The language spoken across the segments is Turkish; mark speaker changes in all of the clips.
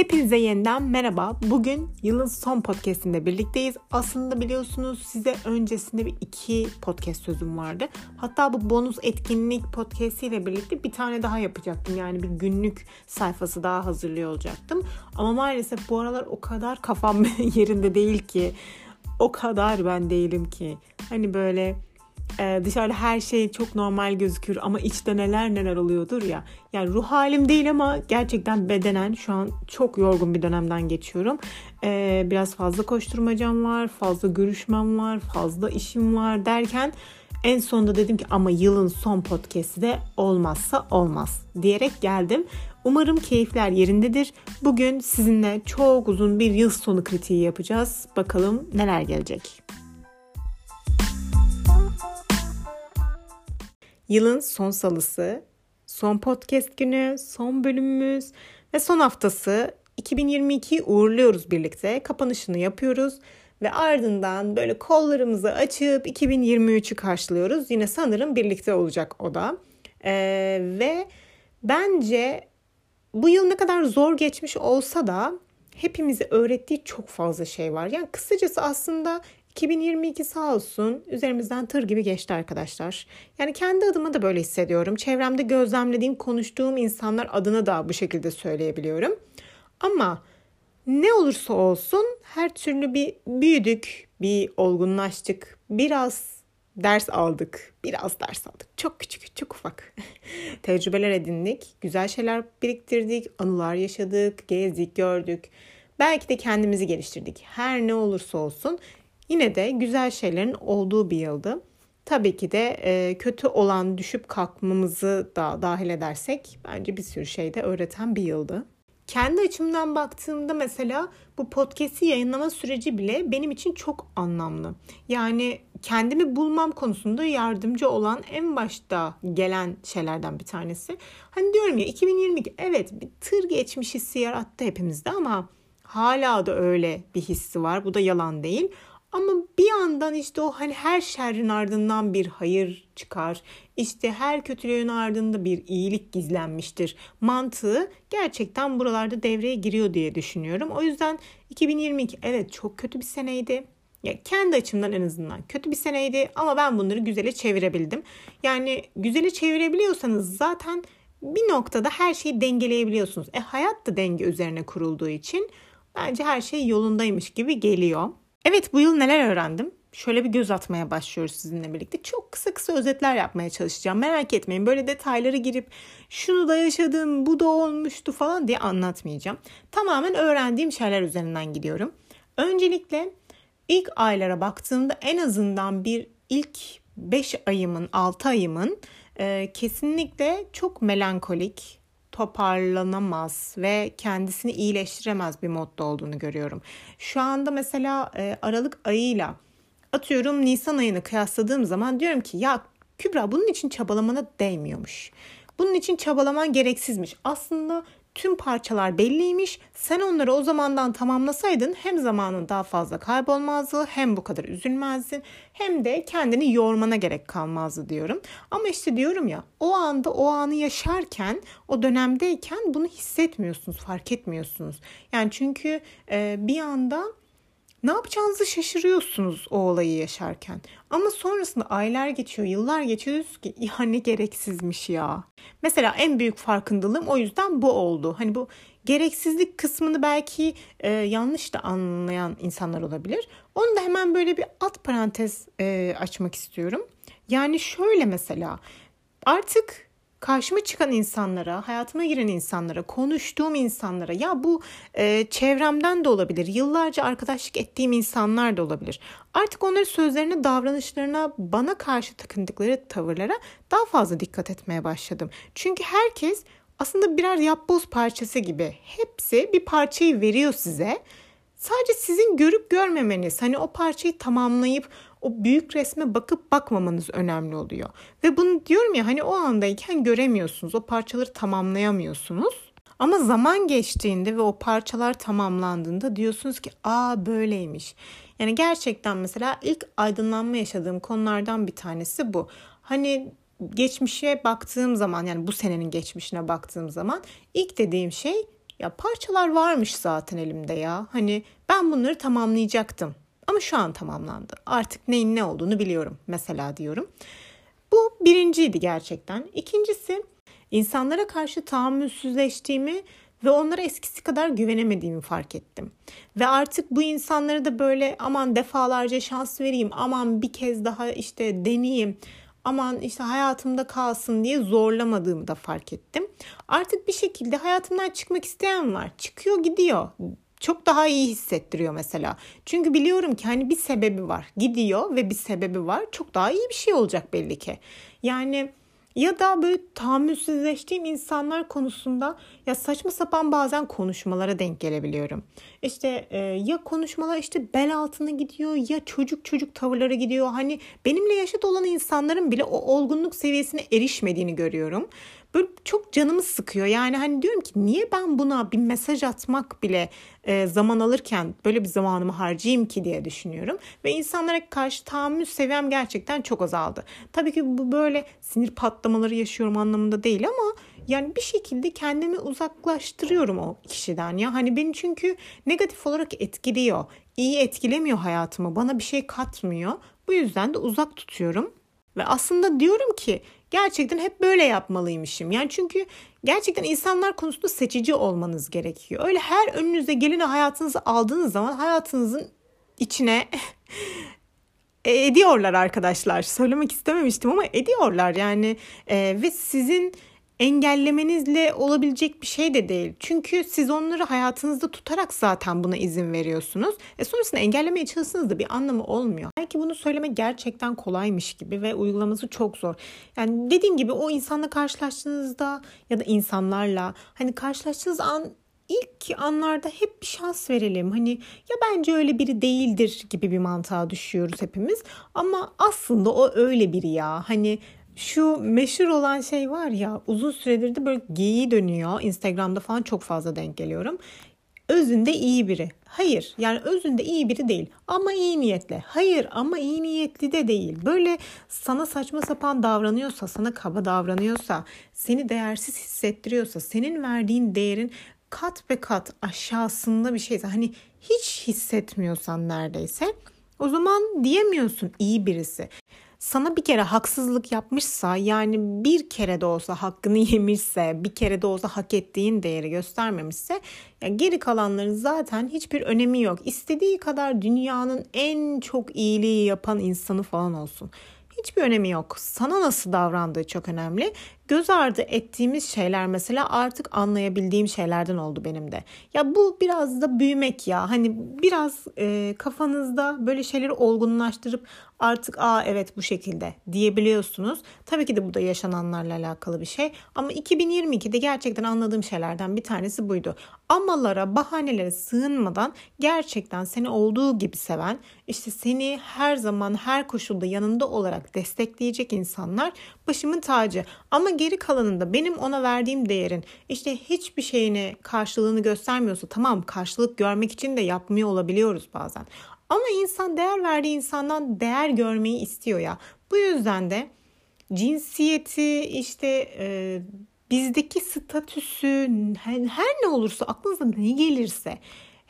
Speaker 1: Hepinize yeniden merhaba. Bugün yılın son podcastinde birlikteyiz. Aslında biliyorsunuz size öncesinde bir iki podcast sözüm vardı. Hatta bu bonus etkinlik podcast ile birlikte bir tane daha yapacaktım. Yani bir günlük sayfası daha hazırlıyor olacaktım. Ama maalesef bu aralar o kadar kafam yerinde değil ki. O kadar ben değilim ki. Hani böyle ee, dışarıda her şey çok normal gözükür ama içte neler neler oluyordur ya. Yani ruh halim değil ama gerçekten bedenen şu an çok yorgun bir dönemden geçiyorum. Ee, biraz fazla koşturmacam var, fazla görüşmem var, fazla işim var derken en sonunda dedim ki ama yılın son podcast'i de olmazsa olmaz diyerek geldim. Umarım keyifler yerindedir. Bugün sizinle çok uzun bir yıl sonu kritiği yapacağız. Bakalım neler gelecek. Yılın son salısı, son podcast günü, son bölümümüz ve son haftası 2022'yi uğurluyoruz birlikte. Kapanışını yapıyoruz ve ardından böyle kollarımızı açıp 2023'ü karşılıyoruz. Yine sanırım birlikte olacak o da. Ee, ve bence bu yıl ne kadar zor geçmiş olsa da hepimize öğrettiği çok fazla şey var. Yani kısacası aslında 2022 sağ olsun üzerimizden tır gibi geçti arkadaşlar. Yani kendi adıma da böyle hissediyorum. Çevremde gözlemlediğim, konuştuğum insanlar adına da bu şekilde söyleyebiliyorum. Ama ne olursa olsun her türlü bir büyüdük, bir olgunlaştık, biraz ders aldık. Biraz ders aldık. Çok küçük, çok ufak. Tecrübeler edindik, güzel şeyler biriktirdik, anılar yaşadık, gezdik, gördük. Belki de kendimizi geliştirdik. Her ne olursa olsun Yine de güzel şeylerin olduğu bir yıldı. Tabii ki de e, kötü olan düşüp kalkmamızı da dahil edersek bence bir sürü şey de öğreten bir yıldı. Kendi açımdan baktığımda mesela bu podcast'i yayınlama süreci bile benim için çok anlamlı. Yani kendimi bulmam konusunda yardımcı olan en başta gelen şeylerden bir tanesi. Hani diyorum ya 2022 evet bir tır geçmiş hissi yarattı hepimizde ama hala da öyle bir hissi var. Bu da yalan değil. Ama bir yandan işte o hani her şerrin ardından bir hayır çıkar. İşte her kötülüğün ardında bir iyilik gizlenmiştir. Mantığı gerçekten buralarda devreye giriyor diye düşünüyorum. O yüzden 2022 evet çok kötü bir seneydi. Ya kendi açımdan en azından kötü bir seneydi ama ben bunları güzele çevirebildim. Yani güzele çevirebiliyorsanız zaten bir noktada her şeyi dengeleyebiliyorsunuz. E hayat da denge üzerine kurulduğu için bence her şey yolundaymış gibi geliyor. Evet bu yıl neler öğrendim? Şöyle bir göz atmaya başlıyoruz sizinle birlikte. Çok kısa kısa özetler yapmaya çalışacağım. Merak etmeyin böyle detayları girip şunu da yaşadım, bu da olmuştu falan diye anlatmayacağım. Tamamen öğrendiğim şeyler üzerinden gidiyorum. Öncelikle ilk aylara baktığımda en azından bir ilk 5 ayımın, 6 ayımın e, kesinlikle çok melankolik, toparlanamaz ve kendisini iyileştiremez bir modda olduğunu görüyorum. Şu anda mesela e, Aralık ayıyla atıyorum Nisan ayını kıyasladığım zaman diyorum ki ya Kübra bunun için çabalamana değmiyormuş. Bunun için çabalaman gereksizmiş. Aslında tüm parçalar belliymiş. Sen onları o zamandan tamamlasaydın hem zamanın daha fazla kaybolmazdı hem bu kadar üzülmezdin hem de kendini yormana gerek kalmazdı diyorum. Ama işte diyorum ya o anda o anı yaşarken o dönemdeyken bunu hissetmiyorsunuz fark etmiyorsunuz. Yani çünkü e, bir anda ne yapacağınızı şaşırıyorsunuz o olayı yaşarken. Ama sonrasında aylar geçiyor, yıllar geçiyor ki ya gereksizmiş ya. Mesela en büyük farkındalığım o yüzden bu oldu. Hani bu gereksizlik kısmını belki e, yanlış da anlayan insanlar olabilir. Onu da hemen böyle bir alt parantez e, açmak istiyorum. Yani şöyle mesela artık karşıma çıkan insanlara, hayatıma giren insanlara, konuştuğum insanlara ya bu e, çevremden de olabilir, yıllarca arkadaşlık ettiğim insanlar da olabilir. Artık onların sözlerine, davranışlarına, bana karşı takındıkları tavırlara daha fazla dikkat etmeye başladım. Çünkü herkes aslında birer yapboz parçası gibi. Hepsi bir parçayı veriyor size. Sadece sizin görüp görmemeniz, hani o parçayı tamamlayıp o büyük resme bakıp bakmamanız önemli oluyor. Ve bunu diyorum ya hani o andayken göremiyorsunuz. O parçaları tamamlayamıyorsunuz. Ama zaman geçtiğinde ve o parçalar tamamlandığında diyorsunuz ki aa böyleymiş. Yani gerçekten mesela ilk aydınlanma yaşadığım konulardan bir tanesi bu. Hani geçmişe baktığım zaman yani bu senenin geçmişine baktığım zaman ilk dediğim şey ya parçalar varmış zaten elimde ya. Hani ben bunları tamamlayacaktım. Ama şu an tamamlandı. Artık neyin ne olduğunu biliyorum mesela diyorum. Bu birinciydi gerçekten. İkincisi insanlara karşı tahammülsüzleştiğimi ve onlara eskisi kadar güvenemediğimi fark ettim. Ve artık bu insanlara da böyle aman defalarca şans vereyim, aman bir kez daha işte deneyeyim, aman işte hayatımda kalsın diye zorlamadığımı da fark ettim. Artık bir şekilde hayatımdan çıkmak isteyen var. Çıkıyor gidiyor. Çok daha iyi hissettiriyor mesela. Çünkü biliyorum ki hani bir sebebi var. Gidiyor ve bir sebebi var. Çok daha iyi bir şey olacak belli ki. Yani ya da böyle tahammülsüzleştiğim insanlar konusunda ya saçma sapan bazen konuşmalara denk gelebiliyorum. İşte e, ya konuşmalar işte bel altına gidiyor ya çocuk çocuk tavırlara gidiyor. Hani benimle yaşıt olan insanların bile o olgunluk seviyesine erişmediğini görüyorum böyle çok canımı sıkıyor. Yani hani diyorum ki niye ben buna bir mesaj atmak bile e, zaman alırken böyle bir zamanımı harcayayım ki diye düşünüyorum. Ve insanlara karşı tahammül seviyem gerçekten çok azaldı. Tabii ki bu böyle sinir patlamaları yaşıyorum anlamında değil ama yani bir şekilde kendimi uzaklaştırıyorum o kişiden ya. Hani beni çünkü negatif olarak etkiliyor. İyi etkilemiyor hayatımı. Bana bir şey katmıyor. Bu yüzden de uzak tutuyorum. Ve aslında diyorum ki gerçekten hep böyle yapmalıymışım. Yani çünkü gerçekten insanlar konusunda seçici olmanız gerekiyor. Öyle her önünüze geleni hayatınızı aldığınız zaman hayatınızın içine ediyorlar arkadaşlar. Söylemek istememiştim ama ediyorlar yani e, ve sizin engellemenizle olabilecek bir şey de değil. Çünkü siz onları hayatınızda tutarak zaten buna izin veriyorsunuz. E sonrasında engellemeye çalışsanız da bir anlamı olmuyor. Belki bunu söylemek gerçekten kolaymış gibi ve uygulaması çok zor. Yani dediğim gibi o insanla karşılaştığınızda ya da insanlarla hani karşılaştığınız an ilk anlarda hep bir şans verelim. Hani ya bence öyle biri değildir gibi bir mantığa düşüyoruz hepimiz. Ama aslında o öyle biri ya. Hani şu meşhur olan şey var ya uzun süredir de böyle geyiği dönüyor. Instagram'da falan çok fazla denk geliyorum. Özünde iyi biri. Hayır yani özünde iyi biri değil ama iyi niyetli. Hayır ama iyi niyetli de değil. Böyle sana saçma sapan davranıyorsa, sana kaba davranıyorsa, seni değersiz hissettiriyorsa, senin verdiğin değerin kat ve kat aşağısında bir şeyse hani hiç hissetmiyorsan neredeyse o zaman diyemiyorsun iyi birisi sana bir kere haksızlık yapmışsa yani bir kere de olsa hakkını yemişse bir kere de olsa hak ettiğin değeri göstermemişse ya geri kalanların zaten hiçbir önemi yok. İstediği kadar dünyanın en çok iyiliği yapan insanı falan olsun. Hiçbir önemi yok. Sana nasıl davrandığı çok önemli göz ardı ettiğimiz şeyler mesela artık anlayabildiğim şeylerden oldu benim de. Ya bu biraz da büyümek ya. Hani biraz e, kafanızda böyle şeyleri olgunlaştırıp artık aa evet bu şekilde diyebiliyorsunuz. Tabii ki de bu da yaşananlarla alakalı bir şey. Ama 2022'de gerçekten anladığım şeylerden bir tanesi buydu. Amalara, bahanelere sığınmadan gerçekten seni olduğu gibi seven, işte seni her zaman her koşulda yanında olarak destekleyecek insanlar başımın tacı. Ama geri kalanında benim ona verdiğim değerin işte hiçbir şeyine karşılığını göstermiyorsa tamam karşılık görmek için de yapmıyor olabiliyoruz bazen. Ama insan değer verdiği insandan değer görmeyi istiyor ya. Bu yüzden de cinsiyeti işte e, bizdeki statüsü her ne olursa aklınıza ne gelirse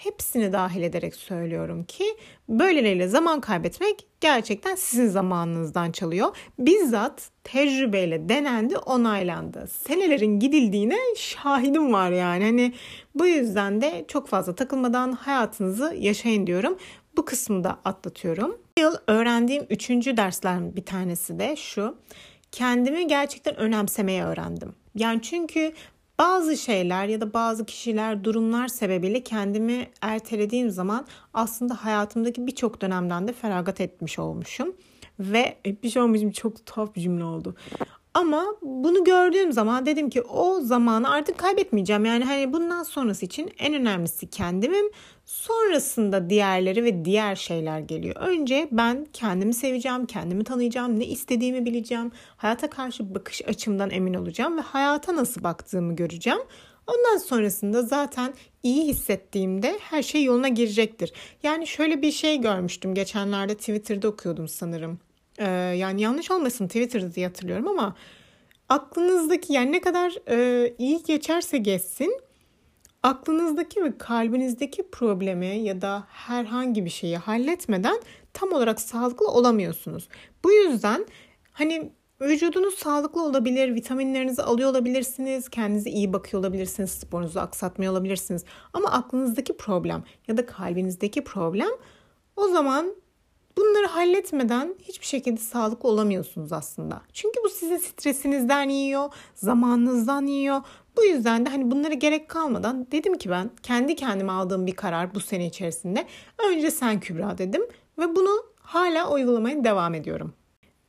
Speaker 1: hepsini dahil ederek söylüyorum ki böyleleriyle zaman kaybetmek gerçekten sizin zamanınızdan çalıyor. Bizzat tecrübeyle denendi, onaylandı. Senelerin gidildiğine şahidim var yani. Hani bu yüzden de çok fazla takılmadan hayatınızı yaşayın diyorum. Bu kısmı da atlatıyorum. Bu yıl öğrendiğim üçüncü dersler bir tanesi de şu. Kendimi gerçekten önemsemeye öğrendim. Yani çünkü bazı şeyler ya da bazı kişiler, durumlar sebebiyle kendimi ertelediğim zaman aslında hayatımdaki birçok dönemden de feragat etmiş olmuşum. Ve bir şey olmuşum çok tuhaf bir cümle oldu. Ama bunu gördüğüm zaman dedim ki o zamanı artık kaybetmeyeceğim. Yani hani bundan sonrası için en önemlisi kendimim. Sonrasında diğerleri ve diğer şeyler geliyor. Önce ben kendimi seveceğim, kendimi tanıyacağım, ne istediğimi bileceğim. Hayata karşı bakış açımdan emin olacağım ve hayata nasıl baktığımı göreceğim. Ondan sonrasında zaten iyi hissettiğimde her şey yoluna girecektir. Yani şöyle bir şey görmüştüm geçenlerde Twitter'da okuyordum sanırım ee, yani yanlış olmasın Twitter'da diye hatırlıyorum ama aklınızdaki yani ne kadar e, iyi geçerse geçsin aklınızdaki ve kalbinizdeki problemi ya da herhangi bir şeyi halletmeden tam olarak sağlıklı olamıyorsunuz. Bu yüzden hani vücudunuz sağlıklı olabilir, vitaminlerinizi alıyor olabilirsiniz, kendinize iyi bakıyor olabilirsiniz, sporunuzu aksatmıyor olabilirsiniz. Ama aklınızdaki problem ya da kalbinizdeki problem o zaman bunları halletmeden hiçbir şekilde sağlıklı olamıyorsunuz aslında. Çünkü bu sizin stresinizden yiyor, zamanınızdan yiyor. Bu yüzden de hani bunlara gerek kalmadan dedim ki ben kendi kendime aldığım bir karar bu sene içerisinde. Önce sen Kübra dedim ve bunu hala uygulamaya devam ediyorum.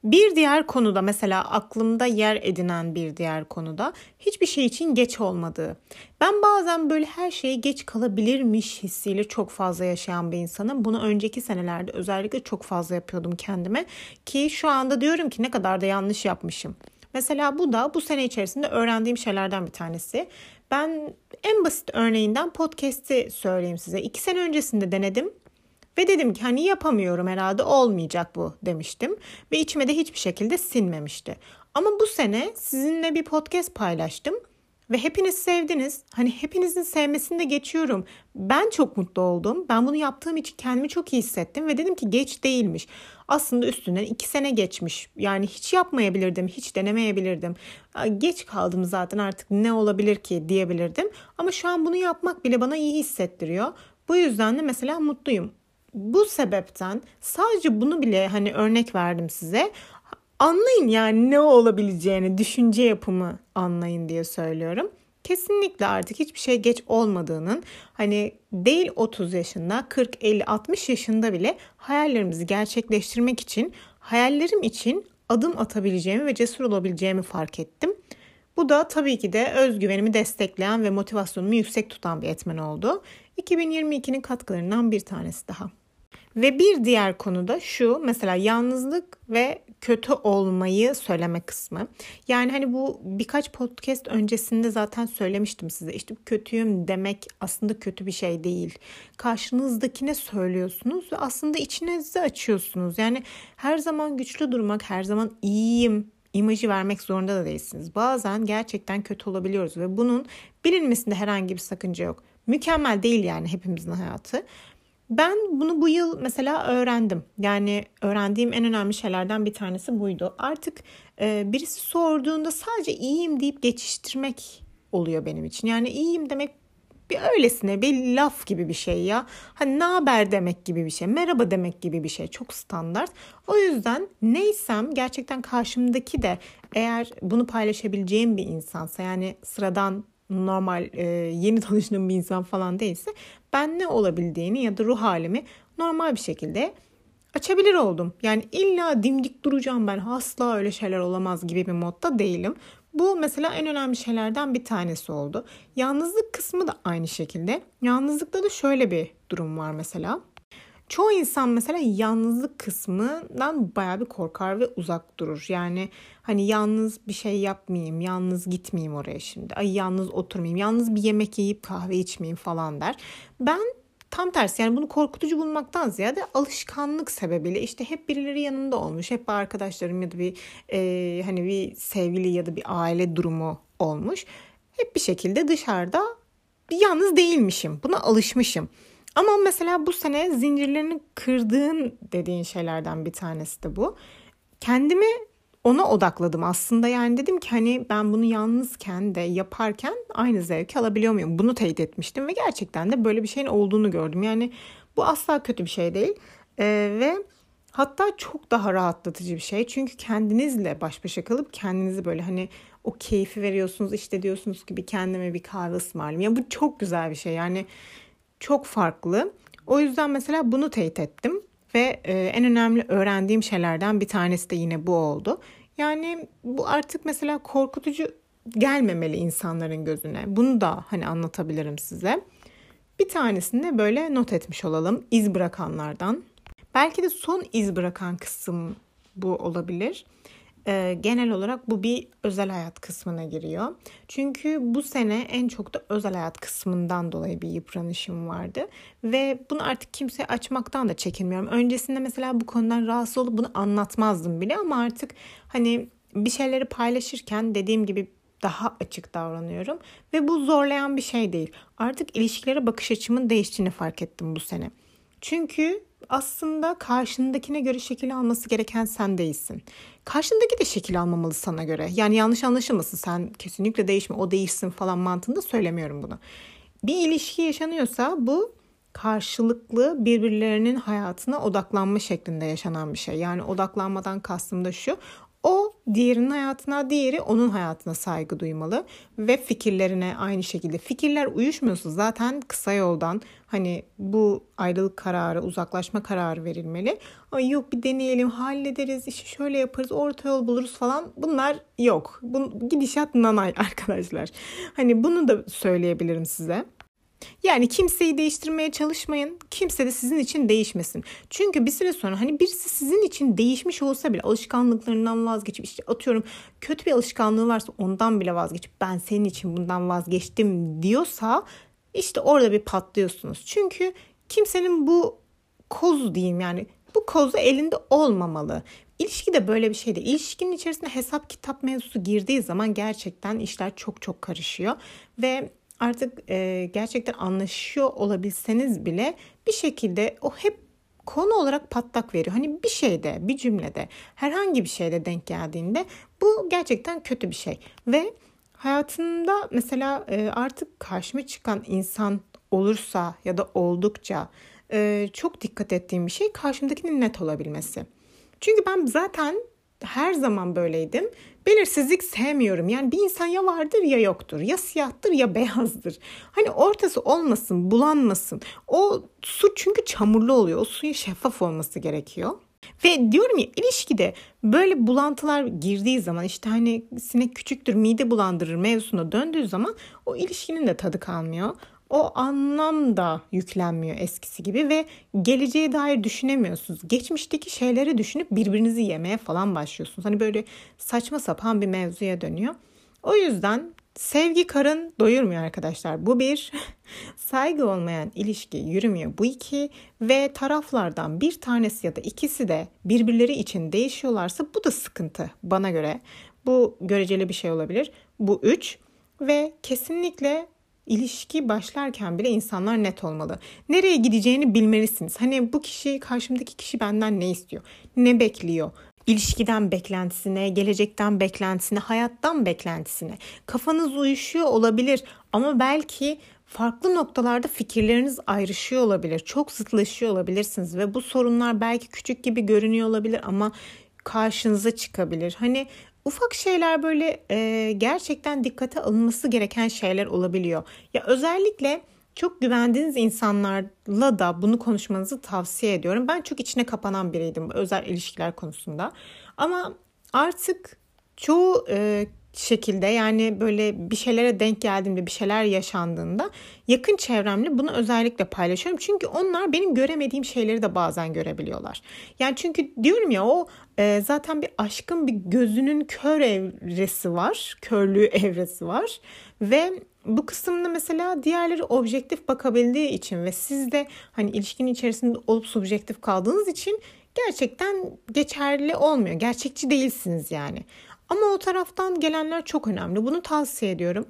Speaker 1: Bir diğer konuda mesela aklımda yer edinen bir diğer konuda hiçbir şey için geç olmadığı. Ben bazen böyle her şeye geç kalabilirmiş hissiyle çok fazla yaşayan bir insanım. Bunu önceki senelerde özellikle çok fazla yapıyordum kendime ki şu anda diyorum ki ne kadar da yanlış yapmışım. Mesela bu da bu sene içerisinde öğrendiğim şeylerden bir tanesi. Ben en basit örneğinden podcast'i söyleyeyim size. İki sene öncesinde denedim ve dedim ki hani yapamıyorum herhalde olmayacak bu demiştim. Ve içime de hiçbir şekilde sinmemişti. Ama bu sene sizinle bir podcast paylaştım. Ve hepiniz sevdiniz. Hani hepinizin sevmesini de geçiyorum. Ben çok mutlu oldum. Ben bunu yaptığım için kendimi çok iyi hissettim. Ve dedim ki geç değilmiş. Aslında üstünden iki sene geçmiş. Yani hiç yapmayabilirdim. Hiç denemeyebilirdim. Geç kaldım zaten artık ne olabilir ki diyebilirdim. Ama şu an bunu yapmak bile bana iyi hissettiriyor. Bu yüzden de mesela mutluyum bu sebepten sadece bunu bile hani örnek verdim size. Anlayın yani ne olabileceğini, düşünce yapımı anlayın diye söylüyorum. Kesinlikle artık hiçbir şey geç olmadığının hani değil 30 yaşında 40 50 60 yaşında bile hayallerimizi gerçekleştirmek için hayallerim için adım atabileceğimi ve cesur olabileceğimi fark ettim. Bu da tabii ki de özgüvenimi destekleyen ve motivasyonumu yüksek tutan bir etmen oldu. 2022'nin katkılarından bir tanesi daha. Ve bir diğer konu da şu mesela yalnızlık ve kötü olmayı söyleme kısmı. Yani hani bu birkaç podcast öncesinde zaten söylemiştim size. İşte kötüyüm demek aslında kötü bir şey değil. Karşınızdakine söylüyorsunuz ve aslında içinizi açıyorsunuz. Yani her zaman güçlü durmak, her zaman iyiyim imajı vermek zorunda da değilsiniz. Bazen gerçekten kötü olabiliyoruz ve bunun bilinmesinde herhangi bir sakınca yok. Mükemmel değil yani hepimizin hayatı. Ben bunu bu yıl mesela öğrendim. Yani öğrendiğim en önemli şeylerden bir tanesi buydu. Artık e, birisi sorduğunda sadece iyiyim deyip geçiştirmek oluyor benim için. Yani iyiyim demek bir öylesine bir laf gibi bir şey ya. Hani ne haber demek gibi bir şey. Merhaba demek gibi bir şey. Çok standart. O yüzden neysem gerçekten karşımdaki de eğer bunu paylaşabileceğim bir insansa yani sıradan normal e, yeni tanıştığım bir insan falan değilse ben ne olabildiğini ya da ruh halimi normal bir şekilde açabilir oldum. Yani illa dimdik duracağım ben asla öyle şeyler olamaz gibi bir modda değilim. Bu mesela en önemli şeylerden bir tanesi oldu. Yalnızlık kısmı da aynı şekilde. Yalnızlıkta da şöyle bir durum var mesela. Çoğu insan mesela yalnızlık kısmından bayağı bir korkar ve uzak durur. Yani hani yalnız bir şey yapmayayım, yalnız gitmeyeyim oraya şimdi. Ay yalnız oturmayayım, yalnız bir yemek yiyip kahve içmeyeyim falan der. Ben tam tersi yani bunu korkutucu bulmaktan ziyade alışkanlık sebebiyle işte hep birileri yanında olmuş. Hep arkadaşlarım ya da bir e, hani bir sevgili ya da bir aile durumu olmuş. Hep bir şekilde dışarıda yalnız değilmişim. Buna alışmışım. Ama mesela bu sene zincirlerini kırdığın dediğin şeylerden bir tanesi de bu. Kendimi ona odakladım aslında yani dedim ki hani ben bunu yalnızken de yaparken aynı zevki alabiliyor muyum? Bunu teyit etmiştim ve gerçekten de böyle bir şeyin olduğunu gördüm. Yani bu asla kötü bir şey değil ee, ve hatta çok daha rahatlatıcı bir şey. Çünkü kendinizle baş başa kalıp kendinizi böyle hani o keyfi veriyorsunuz işte diyorsunuz ki bir kendime bir kahve ısmarlayayım. Ya bu çok güzel bir şey yani çok farklı. O yüzden mesela bunu teyit ettim ve e, en önemli öğrendiğim şeylerden bir tanesi de yine bu oldu. Yani bu artık mesela korkutucu gelmemeli insanların gözüne. Bunu da hani anlatabilirim size. Bir tanesini böyle not etmiş olalım iz bırakanlardan. Belki de son iz bırakan kısım bu olabilir e, genel olarak bu bir özel hayat kısmına giriyor. Çünkü bu sene en çok da özel hayat kısmından dolayı bir yıpranışım vardı. Ve bunu artık kimseye açmaktan da çekinmiyorum. Öncesinde mesela bu konudan rahatsız olup bunu anlatmazdım bile ama artık hani bir şeyleri paylaşırken dediğim gibi daha açık davranıyorum ve bu zorlayan bir şey değil. Artık ilişkilere bakış açımın değiştiğini fark ettim bu sene. Çünkü aslında karşındakine göre şekil alması gereken sen değilsin. Karşındaki de şekil almamalı sana göre. Yani yanlış anlaşılmasın sen kesinlikle değişme o değişsin falan mantığında söylemiyorum bunu. Bir ilişki yaşanıyorsa bu karşılıklı birbirlerinin hayatına odaklanma şeklinde yaşanan bir şey. Yani odaklanmadan kastım da şu. O diğerinin hayatına, diğeri onun hayatına saygı duymalı ve fikirlerine aynı şekilde. Fikirler uyuşmuyorsa zaten kısa yoldan hani bu ayrılık kararı, uzaklaşma kararı verilmeli. Ay yok bir deneyelim, hallederiz, işi şöyle yaparız, orta yol buluruz falan. Bunlar yok. Bu gidişat nanay arkadaşlar. Hani bunu da söyleyebilirim size. Yani kimseyi değiştirmeye çalışmayın. Kimse de sizin için değişmesin. Çünkü bir süre sonra hani birisi sizin için değişmiş olsa bile alışkanlıklarından vazgeçip işte atıyorum kötü bir alışkanlığı varsa ondan bile vazgeçip ben senin için bundan vazgeçtim diyorsa işte orada bir patlıyorsunuz. Çünkü kimsenin bu kozu diyeyim yani bu kozu elinde olmamalı. İlişki de böyle bir şeydi. İlişkinin içerisinde hesap kitap mevzusu girdiği zaman gerçekten işler çok çok karışıyor ve artık e, gerçekten anlaşıyor olabilseniz bile bir şekilde o hep konu olarak patlak veriyor. Hani bir şeyde, bir cümlede, herhangi bir şeyde denk geldiğinde bu gerçekten kötü bir şey. Ve hayatında mesela e, artık karşıma çıkan insan olursa ya da oldukça e, çok dikkat ettiğim bir şey karşımdakinin net olabilmesi. Çünkü ben zaten her zaman böyleydim. Belirsizlik sevmiyorum. Yani bir insan ya vardır ya yoktur. Ya siyahtır ya beyazdır. Hani ortası olmasın, bulanmasın. O su çünkü çamurlu oluyor. O suyun şeffaf olması gerekiyor. Ve diyorum ya ilişkide böyle bulantılar girdiği zaman işte hani sinek küçüktür mide bulandırır mevzusuna döndüğü zaman o ilişkinin de tadı kalmıyor o anlam da yüklenmiyor eskisi gibi ve geleceğe dair düşünemiyorsunuz. Geçmişteki şeyleri düşünüp birbirinizi yemeye falan başlıyorsunuz. Hani böyle saçma sapan bir mevzuya dönüyor. O yüzden sevgi karın doyurmuyor arkadaşlar. Bu bir saygı olmayan ilişki yürümüyor. Bu iki ve taraflardan bir tanesi ya da ikisi de birbirleri için değişiyorlarsa bu da sıkıntı bana göre. Bu göreceli bir şey olabilir. Bu üç ve kesinlikle ilişki başlarken bile insanlar net olmalı. Nereye gideceğini bilmelisiniz. Hani bu kişi karşımdaki kişi benden ne istiyor? Ne bekliyor? İlişkiden beklentisine, gelecekten beklentisine, hayattan beklentisine. Kafanız uyuşuyor olabilir ama belki farklı noktalarda fikirleriniz ayrışıyor olabilir. Çok zıtlaşıyor olabilirsiniz ve bu sorunlar belki küçük gibi görünüyor olabilir ama karşınıza çıkabilir. Hani ufak şeyler böyle e, gerçekten dikkate alınması gereken şeyler olabiliyor. Ya özellikle çok güvendiğiniz insanlarla da bunu konuşmanızı tavsiye ediyorum. Ben çok içine kapanan biriydim özel ilişkiler konusunda. Ama artık çoğu e, şekilde yani böyle bir şeylere denk geldiğimde bir şeyler yaşandığında yakın çevremle bunu özellikle paylaşıyorum. Çünkü onlar benim göremediğim şeyleri de bazen görebiliyorlar. Yani çünkü diyorum ya o e, zaten bir aşkın bir gözünün kör evresi var. Körlüğü evresi var. Ve bu kısımda mesela diğerleri objektif bakabildiği için ve siz de hani ilişkinin içerisinde olup subjektif kaldığınız için gerçekten geçerli olmuyor. Gerçekçi değilsiniz yani. Ama o taraftan gelenler çok önemli. Bunu tavsiye ediyorum.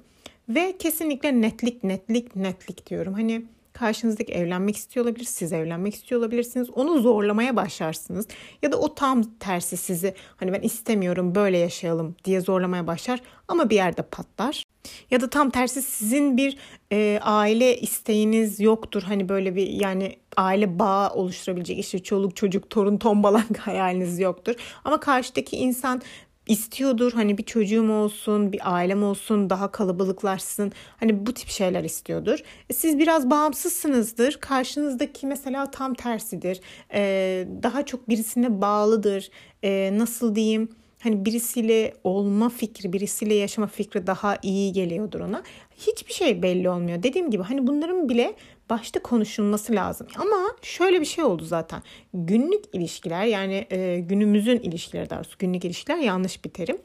Speaker 1: Ve kesinlikle netlik, netlik, netlik diyorum. Hani karşınızdaki evlenmek istiyor olabilir, siz evlenmek istiyor olabilirsiniz. Onu zorlamaya başlarsınız. Ya da o tam tersi sizi hani ben istemiyorum böyle yaşayalım diye zorlamaya başlar ama bir yerde patlar. Ya da tam tersi sizin bir e, aile isteğiniz yoktur. Hani böyle bir yani aile bağı oluşturabilecek işte çoluk çocuk torun tombalak hayaliniz yoktur. Ama karşıdaki insan istiyordur. Hani bir çocuğum olsun, bir ailem olsun, daha kalabalıklaşsın. Hani bu tip şeyler istiyordur. E, siz biraz bağımsızsınızdır. Karşınızdaki mesela tam tersidir. Ee, daha çok birisine bağlıdır. Ee, nasıl diyeyim? Hani birisiyle olma fikri, birisiyle yaşama fikri daha iyi geliyordur ona. Hiçbir şey belli olmuyor. Dediğim gibi hani bunların bile başta konuşulması lazım. Ama şöyle bir şey oldu zaten. Günlük ilişkiler yani e, günümüzün ilişkileri daha doğrusu günlük ilişkiler yanlış bir terim.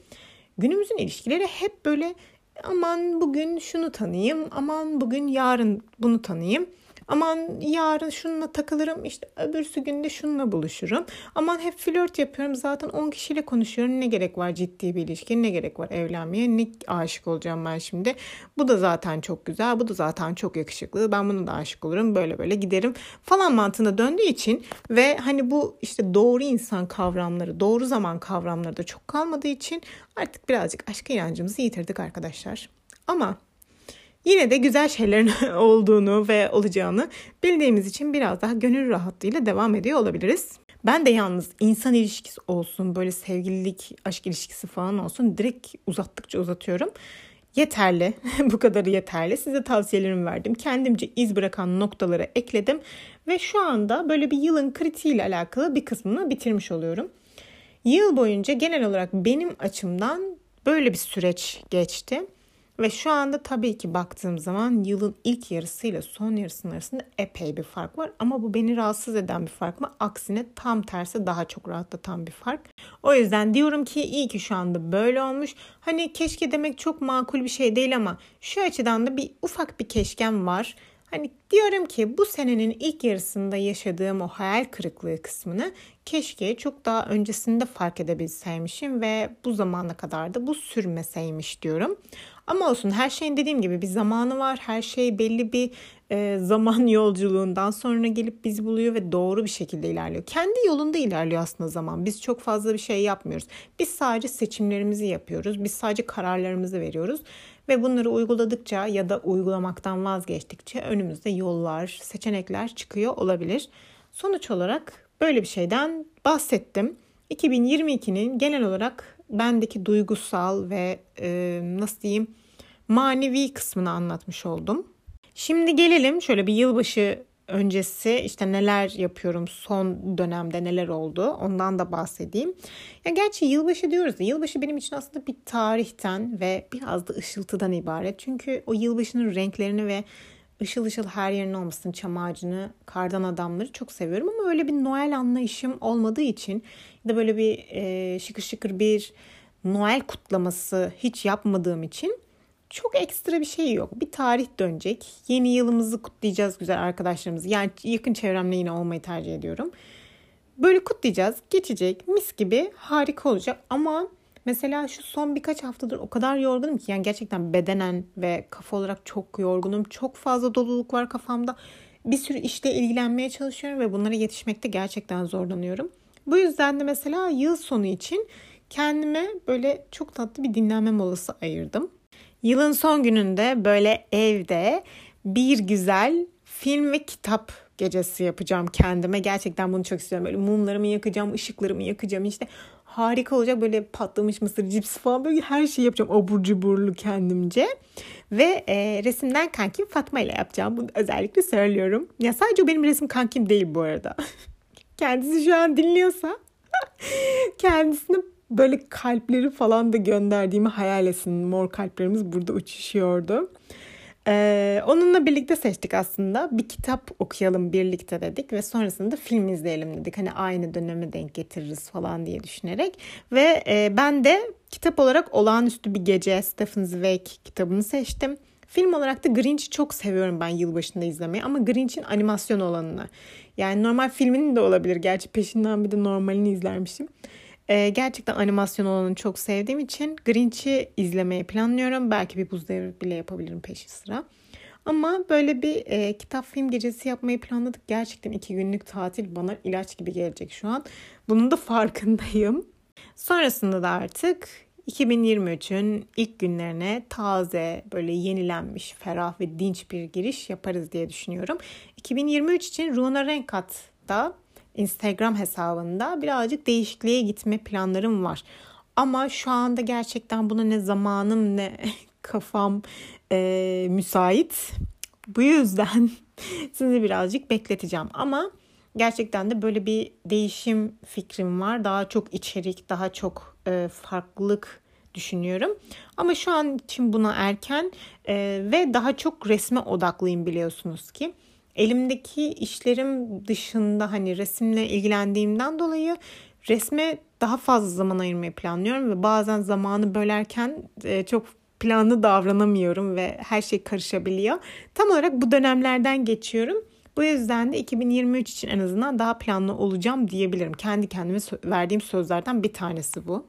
Speaker 1: Günümüzün ilişkileri hep böyle aman bugün şunu tanıyayım, aman bugün yarın bunu tanıyayım. Aman yarın şununla takılırım işte öbürsü günde şununla buluşurum. Aman hep flört yapıyorum zaten 10 kişiyle konuşuyorum ne gerek var ciddi bir ilişki ne gerek var evlenmeye ne aşık olacağım ben şimdi. Bu da zaten çok güzel bu da zaten çok yakışıklı ben buna da aşık olurum böyle böyle giderim falan mantığına döndüğü için ve hani bu işte doğru insan kavramları doğru zaman kavramları da çok kalmadığı için artık birazcık aşk inancımızı yitirdik arkadaşlar. Ama yine de güzel şeylerin olduğunu ve olacağını bildiğimiz için biraz daha gönül rahatlığıyla devam ediyor olabiliriz. Ben de yalnız insan ilişkisi olsun, böyle sevgililik, aşk ilişkisi falan olsun direkt uzattıkça uzatıyorum. Yeterli. Bu kadarı yeterli. Size tavsiyelerimi verdim. Kendimce iz bırakan noktaları ekledim. Ve şu anda böyle bir yılın kritiğiyle alakalı bir kısmını bitirmiş oluyorum. Yıl boyunca genel olarak benim açımdan böyle bir süreç geçti. Ve şu anda tabii ki baktığım zaman yılın ilk yarısıyla son yarısının arasında epey bir fark var. Ama bu beni rahatsız eden bir fark mı? Aksine tam tersi daha çok rahatlatan bir fark. O yüzden diyorum ki iyi ki şu anda böyle olmuş. Hani keşke demek çok makul bir şey değil ama şu açıdan da bir ufak bir keşkem var. Hani diyorum ki bu senenin ilk yarısında yaşadığım o hayal kırıklığı kısmını keşke çok daha öncesinde fark edebilseymişim ve bu zamana kadar da bu sürmeseymiş diyorum. Ama olsun her şeyin dediğim gibi bir zamanı var. Her şey belli bir e, zaman yolculuğundan sonra gelip bizi buluyor ve doğru bir şekilde ilerliyor. Kendi yolunda ilerliyor aslında zaman. Biz çok fazla bir şey yapmıyoruz. Biz sadece seçimlerimizi yapıyoruz. Biz sadece kararlarımızı veriyoruz. Ve bunları uyguladıkça ya da uygulamaktan vazgeçtikçe önümüzde yollar, seçenekler çıkıyor olabilir. Sonuç olarak böyle bir şeyden bahsettim. 2022'nin genel olarak bendeki duygusal ve e, nasıl diyeyim manevi kısmını anlatmış oldum. Şimdi gelelim şöyle bir yılbaşı öncesi işte neler yapıyorum son dönemde neler oldu ondan da bahsedeyim. Ya gerçi yılbaşı diyoruz da yılbaşı benim için aslında bir tarihten ve biraz da ışıltıdan ibaret. Çünkü o yılbaşının renklerini ve ışıl ışıl her yerin olmasın çam ağacını, kardan adamları çok seviyorum ama öyle bir Noel anlayışım olmadığı için ya da böyle bir e, şıkır şıkır bir Noel kutlaması hiç yapmadığım için çok ekstra bir şey yok. Bir tarih dönecek. Yeni yılımızı kutlayacağız güzel arkadaşlarımızı. Yani yakın çevremle yine olmayı tercih ediyorum. Böyle kutlayacağız. Geçecek. Mis gibi harika olacak. Ama mesela şu son birkaç haftadır o kadar yorgunum ki yani gerçekten bedenen ve kafa olarak çok yorgunum. Çok fazla doluluk var kafamda. Bir sürü işte ilgilenmeye çalışıyorum ve bunlara yetişmekte gerçekten zorlanıyorum. Bu yüzden de mesela yıl sonu için kendime böyle çok tatlı bir dinlenme molası ayırdım. Yılın son gününde böyle evde bir güzel film ve kitap gecesi yapacağım kendime. Gerçekten bunu çok istiyorum. Böyle mumlarımı yakacağım, ışıklarımı yakacağım. İşte harika olacak böyle patlamış mısır cips falan böyle her şeyi yapacağım abur cuburlu kendimce. Ve e, resimden kankim Fatma ile yapacağım. Bunu özellikle söylüyorum. Ya sadece benim resim kankim değil bu arada. Kendisi şu an dinliyorsa kendisine böyle kalpleri falan da gönderdiğimi hayal etsin. Mor kalplerimiz burada uçuşuyordu. Ee, onunla birlikte seçtik aslında. Bir kitap okuyalım birlikte dedik ve sonrasında film izleyelim dedik. Hani aynı döneme denk getiririz falan diye düşünerek. Ve e, ben de kitap olarak Olağanüstü Bir Gece Stephen Zweig kitabını seçtim. Film olarak da Grinch'i çok seviyorum ben yılbaşında izlemeyi ama Grinch'in animasyon olanını. Yani normal filminin de olabilir. Gerçi peşinden bir de normalini izlermişim. Ee, gerçekten animasyon olanı çok sevdiğim için Grinch'i izlemeyi planlıyorum. Belki bir buz devri bile yapabilirim peşi sıra. Ama böyle bir e, kitap film gecesi yapmayı planladık. Gerçekten iki günlük tatil bana ilaç gibi gelecek şu an. Bunun da farkındayım. Sonrasında da artık 2023'ün ilk günlerine taze, böyle yenilenmiş, ferah ve dinç bir giriş yaparız diye düşünüyorum. 2023 için Runa Renkat'ta Instagram hesabında birazcık değişikliğe gitme planlarım var. Ama şu anda gerçekten buna ne zamanım ne kafam e, müsait. Bu yüzden sizi birazcık bekleteceğim. Ama gerçekten de böyle bir değişim fikrim var. Daha çok içerik, daha çok e, farklılık düşünüyorum. Ama şu an için buna erken e, ve daha çok resme odaklıyım biliyorsunuz ki elimdeki işlerim dışında hani resimle ilgilendiğimden dolayı resme daha fazla zaman ayırmayı planlıyorum ve bazen zamanı bölerken e, çok planlı davranamıyorum ve her şey karışabiliyor. Tam olarak bu dönemlerden geçiyorum. Bu yüzden de 2023 için en azından daha planlı olacağım diyebilirim. Kendi kendime verdiğim sözlerden bir tanesi bu.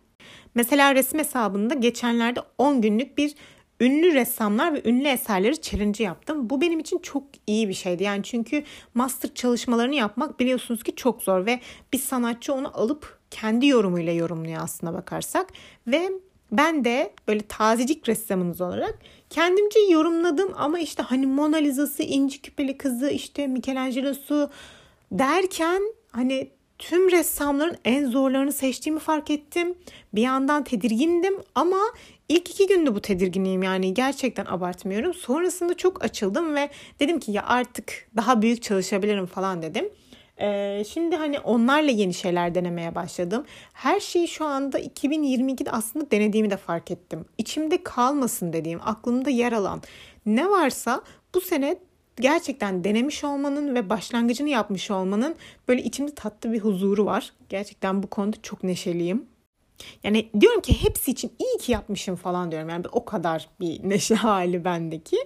Speaker 1: Mesela resim hesabında geçenlerde 10 günlük bir ünlü ressamlar ve ünlü eserleri challenge yaptım. Bu benim için çok iyi bir şeydi. Yani çünkü master çalışmalarını yapmak biliyorsunuz ki çok zor ve bir sanatçı onu alıp kendi yorumuyla yorumluyor aslına bakarsak. Ve ben de böyle tazecik ressamınız olarak kendimce yorumladım ama işte hani Mona Lisa'sı, inci küpeli kızı, işte Michelangelo'su derken hani tüm ressamların en zorlarını seçtiğimi fark ettim. Bir yandan tedirgindim ama ilk iki günde bu tedirginliğim yani gerçekten abartmıyorum. Sonrasında çok açıldım ve dedim ki ya artık daha büyük çalışabilirim falan dedim. Ee, şimdi hani onlarla yeni şeyler denemeye başladım. Her şeyi şu anda 2022'de aslında denediğimi de fark ettim. İçimde kalmasın dediğim, aklımda yer alan ne varsa bu sene gerçekten denemiş olmanın ve başlangıcını yapmış olmanın böyle içimde tatlı bir huzuru var. Gerçekten bu konuda çok neşeliyim. Yani diyorum ki hepsi için iyi ki yapmışım falan diyorum. Yani o kadar bir neşe hali bendeki.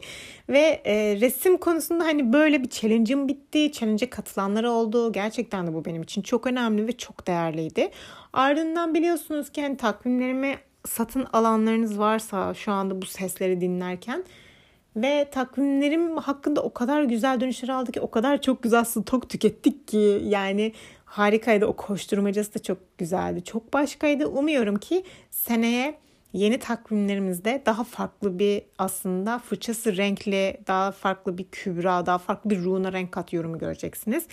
Speaker 1: Ve e, resim konusunda hani böyle bir challenge'ım bitti. Challenge'e katılanlar oldu. Gerçekten de bu benim için çok önemli ve çok değerliydi. Ardından biliyorsunuz ki hani takvimlerimi satın alanlarınız varsa şu anda bu sesleri dinlerken ve takvimlerim hakkında o kadar güzel dönüşler aldı ki o kadar çok güzel stok tükettik ki yani harikaydı. O koşturmacası da çok güzeldi. Çok başkaydı. Umuyorum ki seneye yeni takvimlerimizde daha farklı bir aslında fırçası renkli, daha farklı bir kübra, daha farklı bir ruhuna renk kat yorumu göreceksiniz.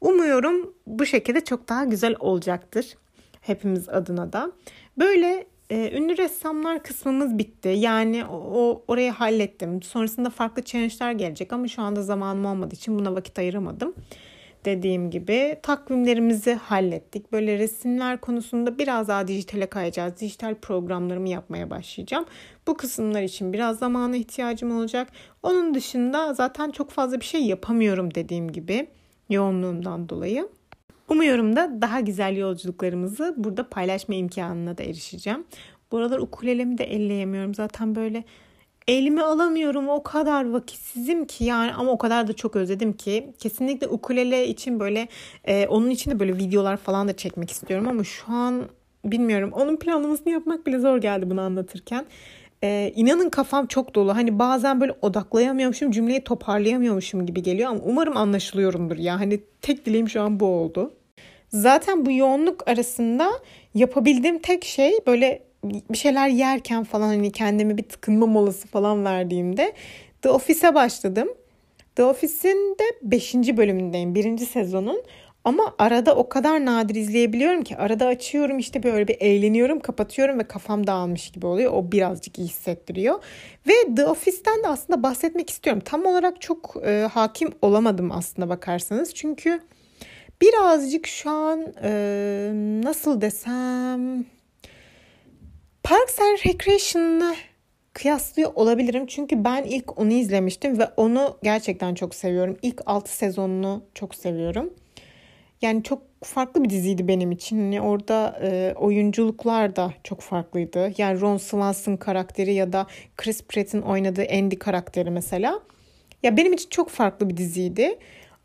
Speaker 1: Umuyorum bu şekilde çok daha güzel olacaktır. Hepimiz adına da. Böyle e, ünlü ressamlar kısmımız bitti. Yani o, o orayı hallettim. Sonrasında farklı challenge'lar gelecek ama şu anda zamanım olmadığı için buna vakit ayıramadım dediğim gibi takvimlerimizi hallettik. Böyle resimler konusunda biraz daha dijitale kayacağız. Dijital programlarımı yapmaya başlayacağım. Bu kısımlar için biraz zamana ihtiyacım olacak. Onun dışında zaten çok fazla bir şey yapamıyorum dediğim gibi yoğunluğumdan dolayı. Umuyorum da daha güzel yolculuklarımızı burada paylaşma imkanına da erişeceğim. Bu aralar ukulelemi de elleyemiyorum. Zaten böyle elime alamıyorum o kadar vakitsizim ki yani ama o kadar da çok özledim ki kesinlikle ukulele için böyle e, onun için de böyle videolar falan da çekmek istiyorum ama şu an bilmiyorum onun planlamasını yapmak bile zor geldi bunu anlatırken. Ee, inanın kafam çok dolu. Hani bazen böyle odaklayamıyormuşum, cümleyi toparlayamıyormuşum gibi geliyor ama umarım anlaşılıyorumdur ya. Hani tek dileğim şu an bu oldu. Zaten bu yoğunluk arasında yapabildiğim tek şey böyle bir şeyler yerken falan hani kendime bir tıkınma molası falan verdiğimde The Office'e başladım. The Office'in de 5. bölümündeyim. 1. sezonun. Ama arada o kadar nadir izleyebiliyorum ki arada açıyorum işte böyle bir eğleniyorum kapatıyorum ve kafam dağılmış gibi oluyor. O birazcık iyi hissettiriyor. Ve The Office'ten de aslında bahsetmek istiyorum. Tam olarak çok e, hakim olamadım aslında bakarsanız. Çünkü birazcık şu an e, nasıl desem Parks and Recreation'la kıyaslıyor olabilirim. Çünkü ben ilk onu izlemiştim ve onu gerçekten çok seviyorum. İlk 6 sezonunu çok seviyorum. Yani çok farklı bir diziydi benim için. Hani orada e, oyunculuklar da çok farklıydı. Yani Ron Swanson karakteri ya da Chris Pratt'in oynadığı Andy karakteri mesela. Ya benim için çok farklı bir diziydi.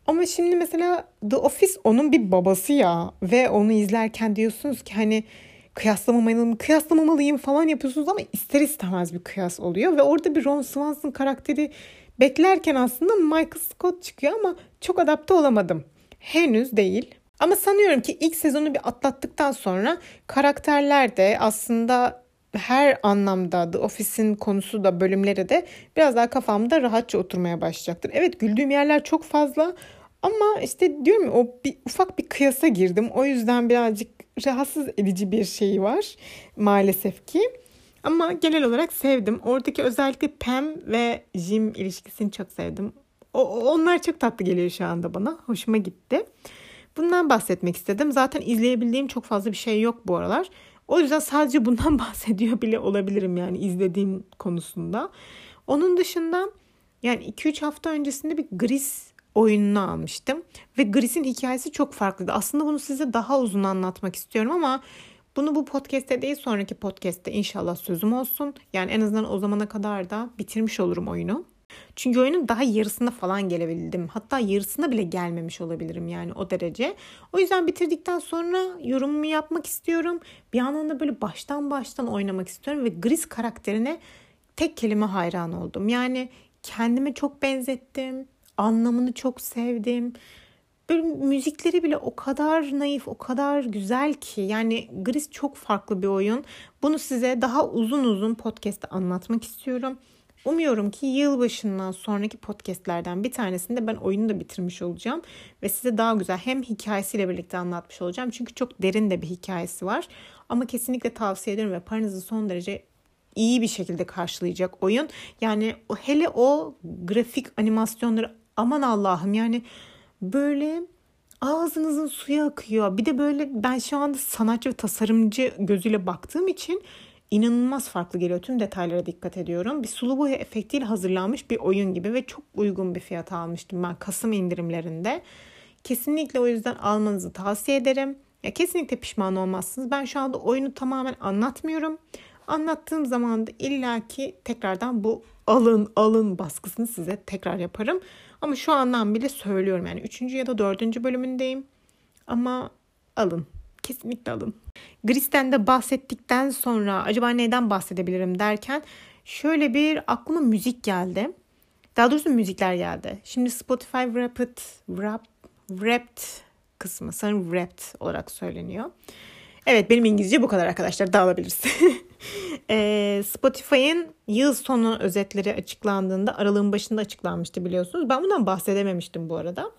Speaker 1: Ama şimdi mesela The Office onun bir babası ya ve onu izlerken diyorsunuz ki hani kıyaslamamalıyım, kıyaslamamalıyım falan yapıyorsunuz ama ister istemez bir kıyas oluyor. Ve orada bir Ron Swanson karakteri beklerken aslında Michael Scott çıkıyor ama çok adapte olamadım. Henüz değil. Ama sanıyorum ki ilk sezonu bir atlattıktan sonra karakterler de aslında her anlamda The Office'in konusu da bölümleri de biraz daha kafamda rahatça oturmaya başlayacaktır. Evet güldüğüm yerler çok fazla ama işte diyorum ya o bir ufak bir kıyasa girdim. O yüzden birazcık rahatsız edici bir şey var maalesef ki. Ama genel olarak sevdim. Oradaki özellikle Pam ve Jim ilişkisini çok sevdim. O, onlar çok tatlı geliyor şu anda bana. Hoşuma gitti. Bundan bahsetmek istedim. Zaten izleyebildiğim çok fazla bir şey yok bu aralar. O yüzden sadece bundan bahsediyor bile olabilirim yani izlediğim konusunda. Onun dışında yani 2-3 hafta öncesinde bir Gris oyununu almıştım. Ve Gris'in hikayesi çok farklıydı. Aslında bunu size daha uzun anlatmak istiyorum ama bunu bu podcast'te değil sonraki podcast'te inşallah sözüm olsun. Yani en azından o zamana kadar da bitirmiş olurum oyunu. Çünkü oyunun daha yarısında falan gelebildim. Hatta yarısına bile gelmemiş olabilirim yani o derece. O yüzden bitirdikten sonra yorumumu yapmak istiyorum. Bir yandan da böyle baştan baştan oynamak istiyorum ve Gris karakterine tek kelime hayran oldum. Yani kendime çok benzettim. Anlamını çok sevdim. Böyle müzikleri bile o kadar naif, o kadar güzel ki. Yani Gris çok farklı bir oyun. Bunu size daha uzun uzun podcast'te anlatmak istiyorum. Umuyorum ki yılbaşından sonraki podcastlerden bir tanesinde ben oyunu da bitirmiş olacağım. Ve size daha güzel hem hikayesiyle birlikte anlatmış olacağım. Çünkü çok derin de bir hikayesi var. Ama kesinlikle tavsiye ederim ve paranızı son derece iyi bir şekilde karşılayacak oyun. Yani hele o grafik animasyonları aman Allah'ım yani böyle ağzınızın suyu akıyor. Bir de böyle ben şu anda sanatçı ve tasarımcı gözüyle baktığım için inanılmaz farklı geliyor. Tüm detaylara dikkat ediyorum. Bir sulu boya efektiyle hazırlanmış bir oyun gibi ve çok uygun bir fiyat almıştım ben Kasım indirimlerinde. Kesinlikle o yüzden almanızı tavsiye ederim. Ya kesinlikle pişman olmazsınız. Ben şu anda oyunu tamamen anlatmıyorum. Anlattığım zaman da illaki tekrardan bu alın alın baskısını size tekrar yaparım. Ama şu andan bile söylüyorum yani 3. ya da 4. bölümündeyim. Ama alın. Kesinlikle alın. Gris'ten de bahsettikten sonra acaba neden bahsedebilirim derken şöyle bir aklıma müzik geldi. Daha doğrusu müzikler geldi. Şimdi Spotify Wrapped, Wrap, Wrapped kısmı sanırım Wrapped olarak söyleniyor. Evet benim İngilizce bu kadar arkadaşlar dağılabiliriz. e, Spotify'ın yıl sonu özetleri açıklandığında aralığın başında açıklanmıştı biliyorsunuz. Ben bundan bahsedememiştim bu arada.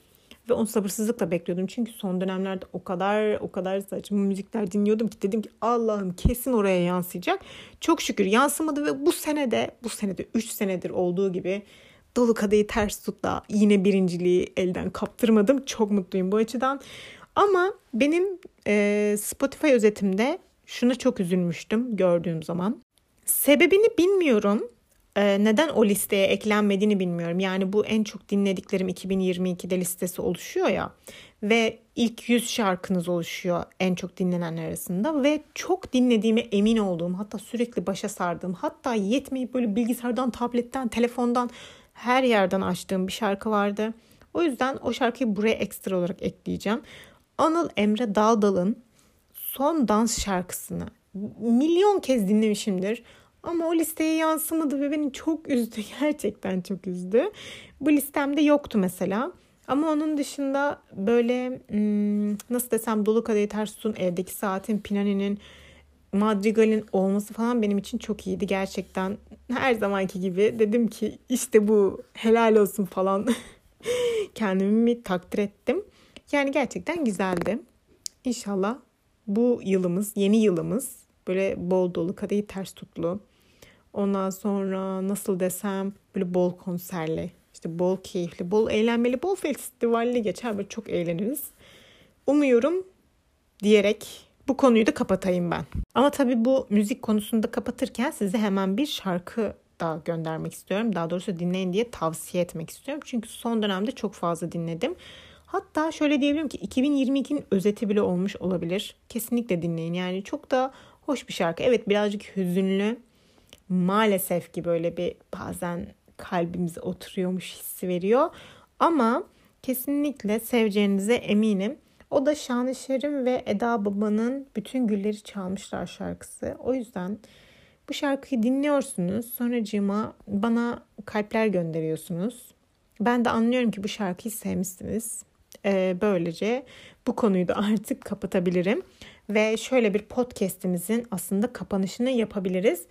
Speaker 1: Ve onu sabırsızlıkla bekliyordum. Çünkü son dönemlerde o kadar o kadar saçma müzikler dinliyordum ki dedim ki Allah'ım kesin oraya yansıyacak. Çok şükür yansımadı ve bu senede bu senede 3 senedir olduğu gibi dolu kadehi ters tut da yine birinciliği elden kaptırmadım. Çok mutluyum bu açıdan. Ama benim e, Spotify özetimde şuna çok üzülmüştüm gördüğüm zaman. Sebebini bilmiyorum. E, neden o listeye eklenmediğini bilmiyorum. Yani bu en çok dinlediklerim 2022'de listesi oluşuyor ya. Ve ilk 100 şarkınız oluşuyor en çok dinlenenler arasında. Ve çok dinlediğime emin olduğum hatta sürekli başa sardığım hatta yetmeyip böyle bilgisayardan, tabletten, telefondan her yerden açtığım bir şarkı vardı. O yüzden o şarkıyı buraya ekstra olarak ekleyeceğim. Anıl Emre Daldal'ın son dans şarkısını milyon kez dinlemişimdir. Ama o listeye yansımadı ve beni çok üzdü. Gerçekten çok üzdü. Bu listemde yoktu mesela. Ama onun dışında böyle hmm, nasıl desem Dolu Kadehi Ters Tutun, Evdeki Saatin, Pinani'nin, Madrigal'in olması falan benim için çok iyiydi. Gerçekten her zamanki gibi dedim ki işte bu helal olsun falan. Kendimi takdir ettim. Yani gerçekten güzeldi. İnşallah bu yılımız, yeni yılımız böyle bol dolu, kadehi ters tutlu. Ondan sonra nasıl desem böyle bol konserli, işte bol keyifli, bol eğlenmeli, bol festivalli geçer. Böyle çok eğleniriz. Umuyorum diyerek bu konuyu da kapatayım ben. Ama tabii bu müzik konusunda kapatırken size hemen bir şarkı da göndermek istiyorum. Daha doğrusu dinleyin diye tavsiye etmek istiyorum. Çünkü son dönemde çok fazla dinledim. Hatta şöyle diyebilirim ki 2022'nin özeti bile olmuş olabilir. Kesinlikle dinleyin. Yani çok da hoş bir şarkı. Evet birazcık hüzünlü. Maalesef ki böyle bir bazen kalbimize oturuyormuş hissi veriyor. Ama kesinlikle seveceğinize eminim. O da Şanışer'in ve Eda Baba'nın Bütün Gülleri Çalmışlar şarkısı. O yüzden bu şarkıyı dinliyorsunuz. Sonracığıma bana kalpler gönderiyorsunuz. Ben de anlıyorum ki bu şarkıyı sevmişsiniz. Ee, böylece bu konuyu da artık kapatabilirim. Ve şöyle bir podcast'imizin aslında kapanışını yapabiliriz.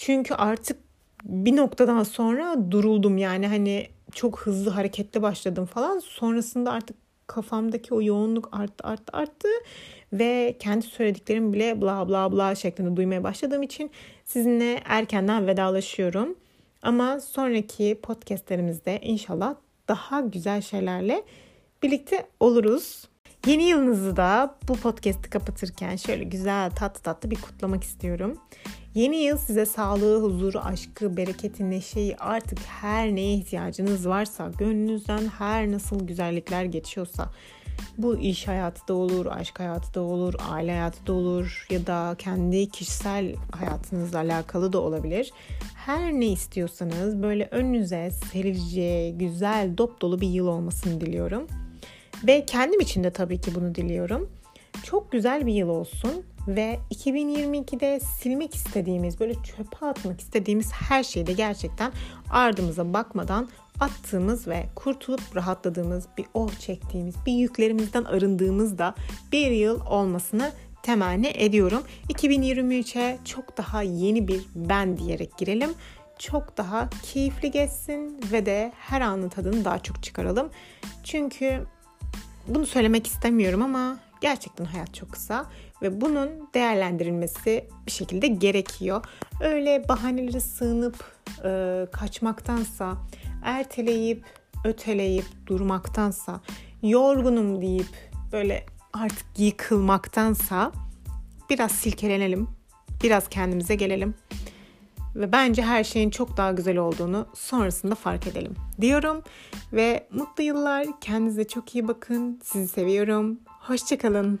Speaker 1: Çünkü artık bir noktadan sonra duruldum yani hani çok hızlı hareketli başladım falan. Sonrasında artık kafamdaki o yoğunluk arttı arttı arttı ve kendi söylediklerim bile bla bla bla şeklinde duymaya başladığım için sizinle erkenden vedalaşıyorum. Ama sonraki podcastlerimizde inşallah daha güzel şeylerle birlikte oluruz. Yeni yılınızı da bu podcast'i kapatırken şöyle güzel tatlı tatlı bir kutlamak istiyorum. Yeni yıl size sağlığı, huzuru, aşkı, bereketi, neşeyi artık her neye ihtiyacınız varsa, gönlünüzden her nasıl güzellikler geçiyorsa bu iş hayatı da olur, aşk hayatı da olur, aile hayatı da olur ya da kendi kişisel hayatınızla alakalı da olabilir. Her ne istiyorsanız böyle önünüze serici, güzel, dop dolu bir yıl olmasını diliyorum. Ve kendim için de tabii ki bunu diliyorum. Çok güzel bir yıl olsun ve 2022'de silmek istediğimiz, böyle çöpe atmak istediğimiz her şeyi de gerçekten ardımıza bakmadan attığımız ve kurtulup rahatladığımız, bir oh çektiğimiz, bir yüklerimizden arındığımız da bir yıl olmasını temenni ediyorum. 2023'e çok daha yeni bir ben diyerek girelim. Çok daha keyifli geçsin ve de her anın tadını daha çok çıkaralım. Çünkü bunu söylemek istemiyorum ama gerçekten hayat çok kısa ve bunun değerlendirilmesi bir şekilde gerekiyor. Öyle bahanelere sığınıp e, kaçmaktansa, erteleyip, öteleyip durmaktansa, yorgunum deyip böyle artık yıkılmaktansa biraz silkelenelim, biraz kendimize gelelim ve bence her şeyin çok daha güzel olduğunu sonrasında fark edelim diyorum ve mutlu yıllar. Kendinize çok iyi bakın. Sizi seviyorum. Hoşçakalın.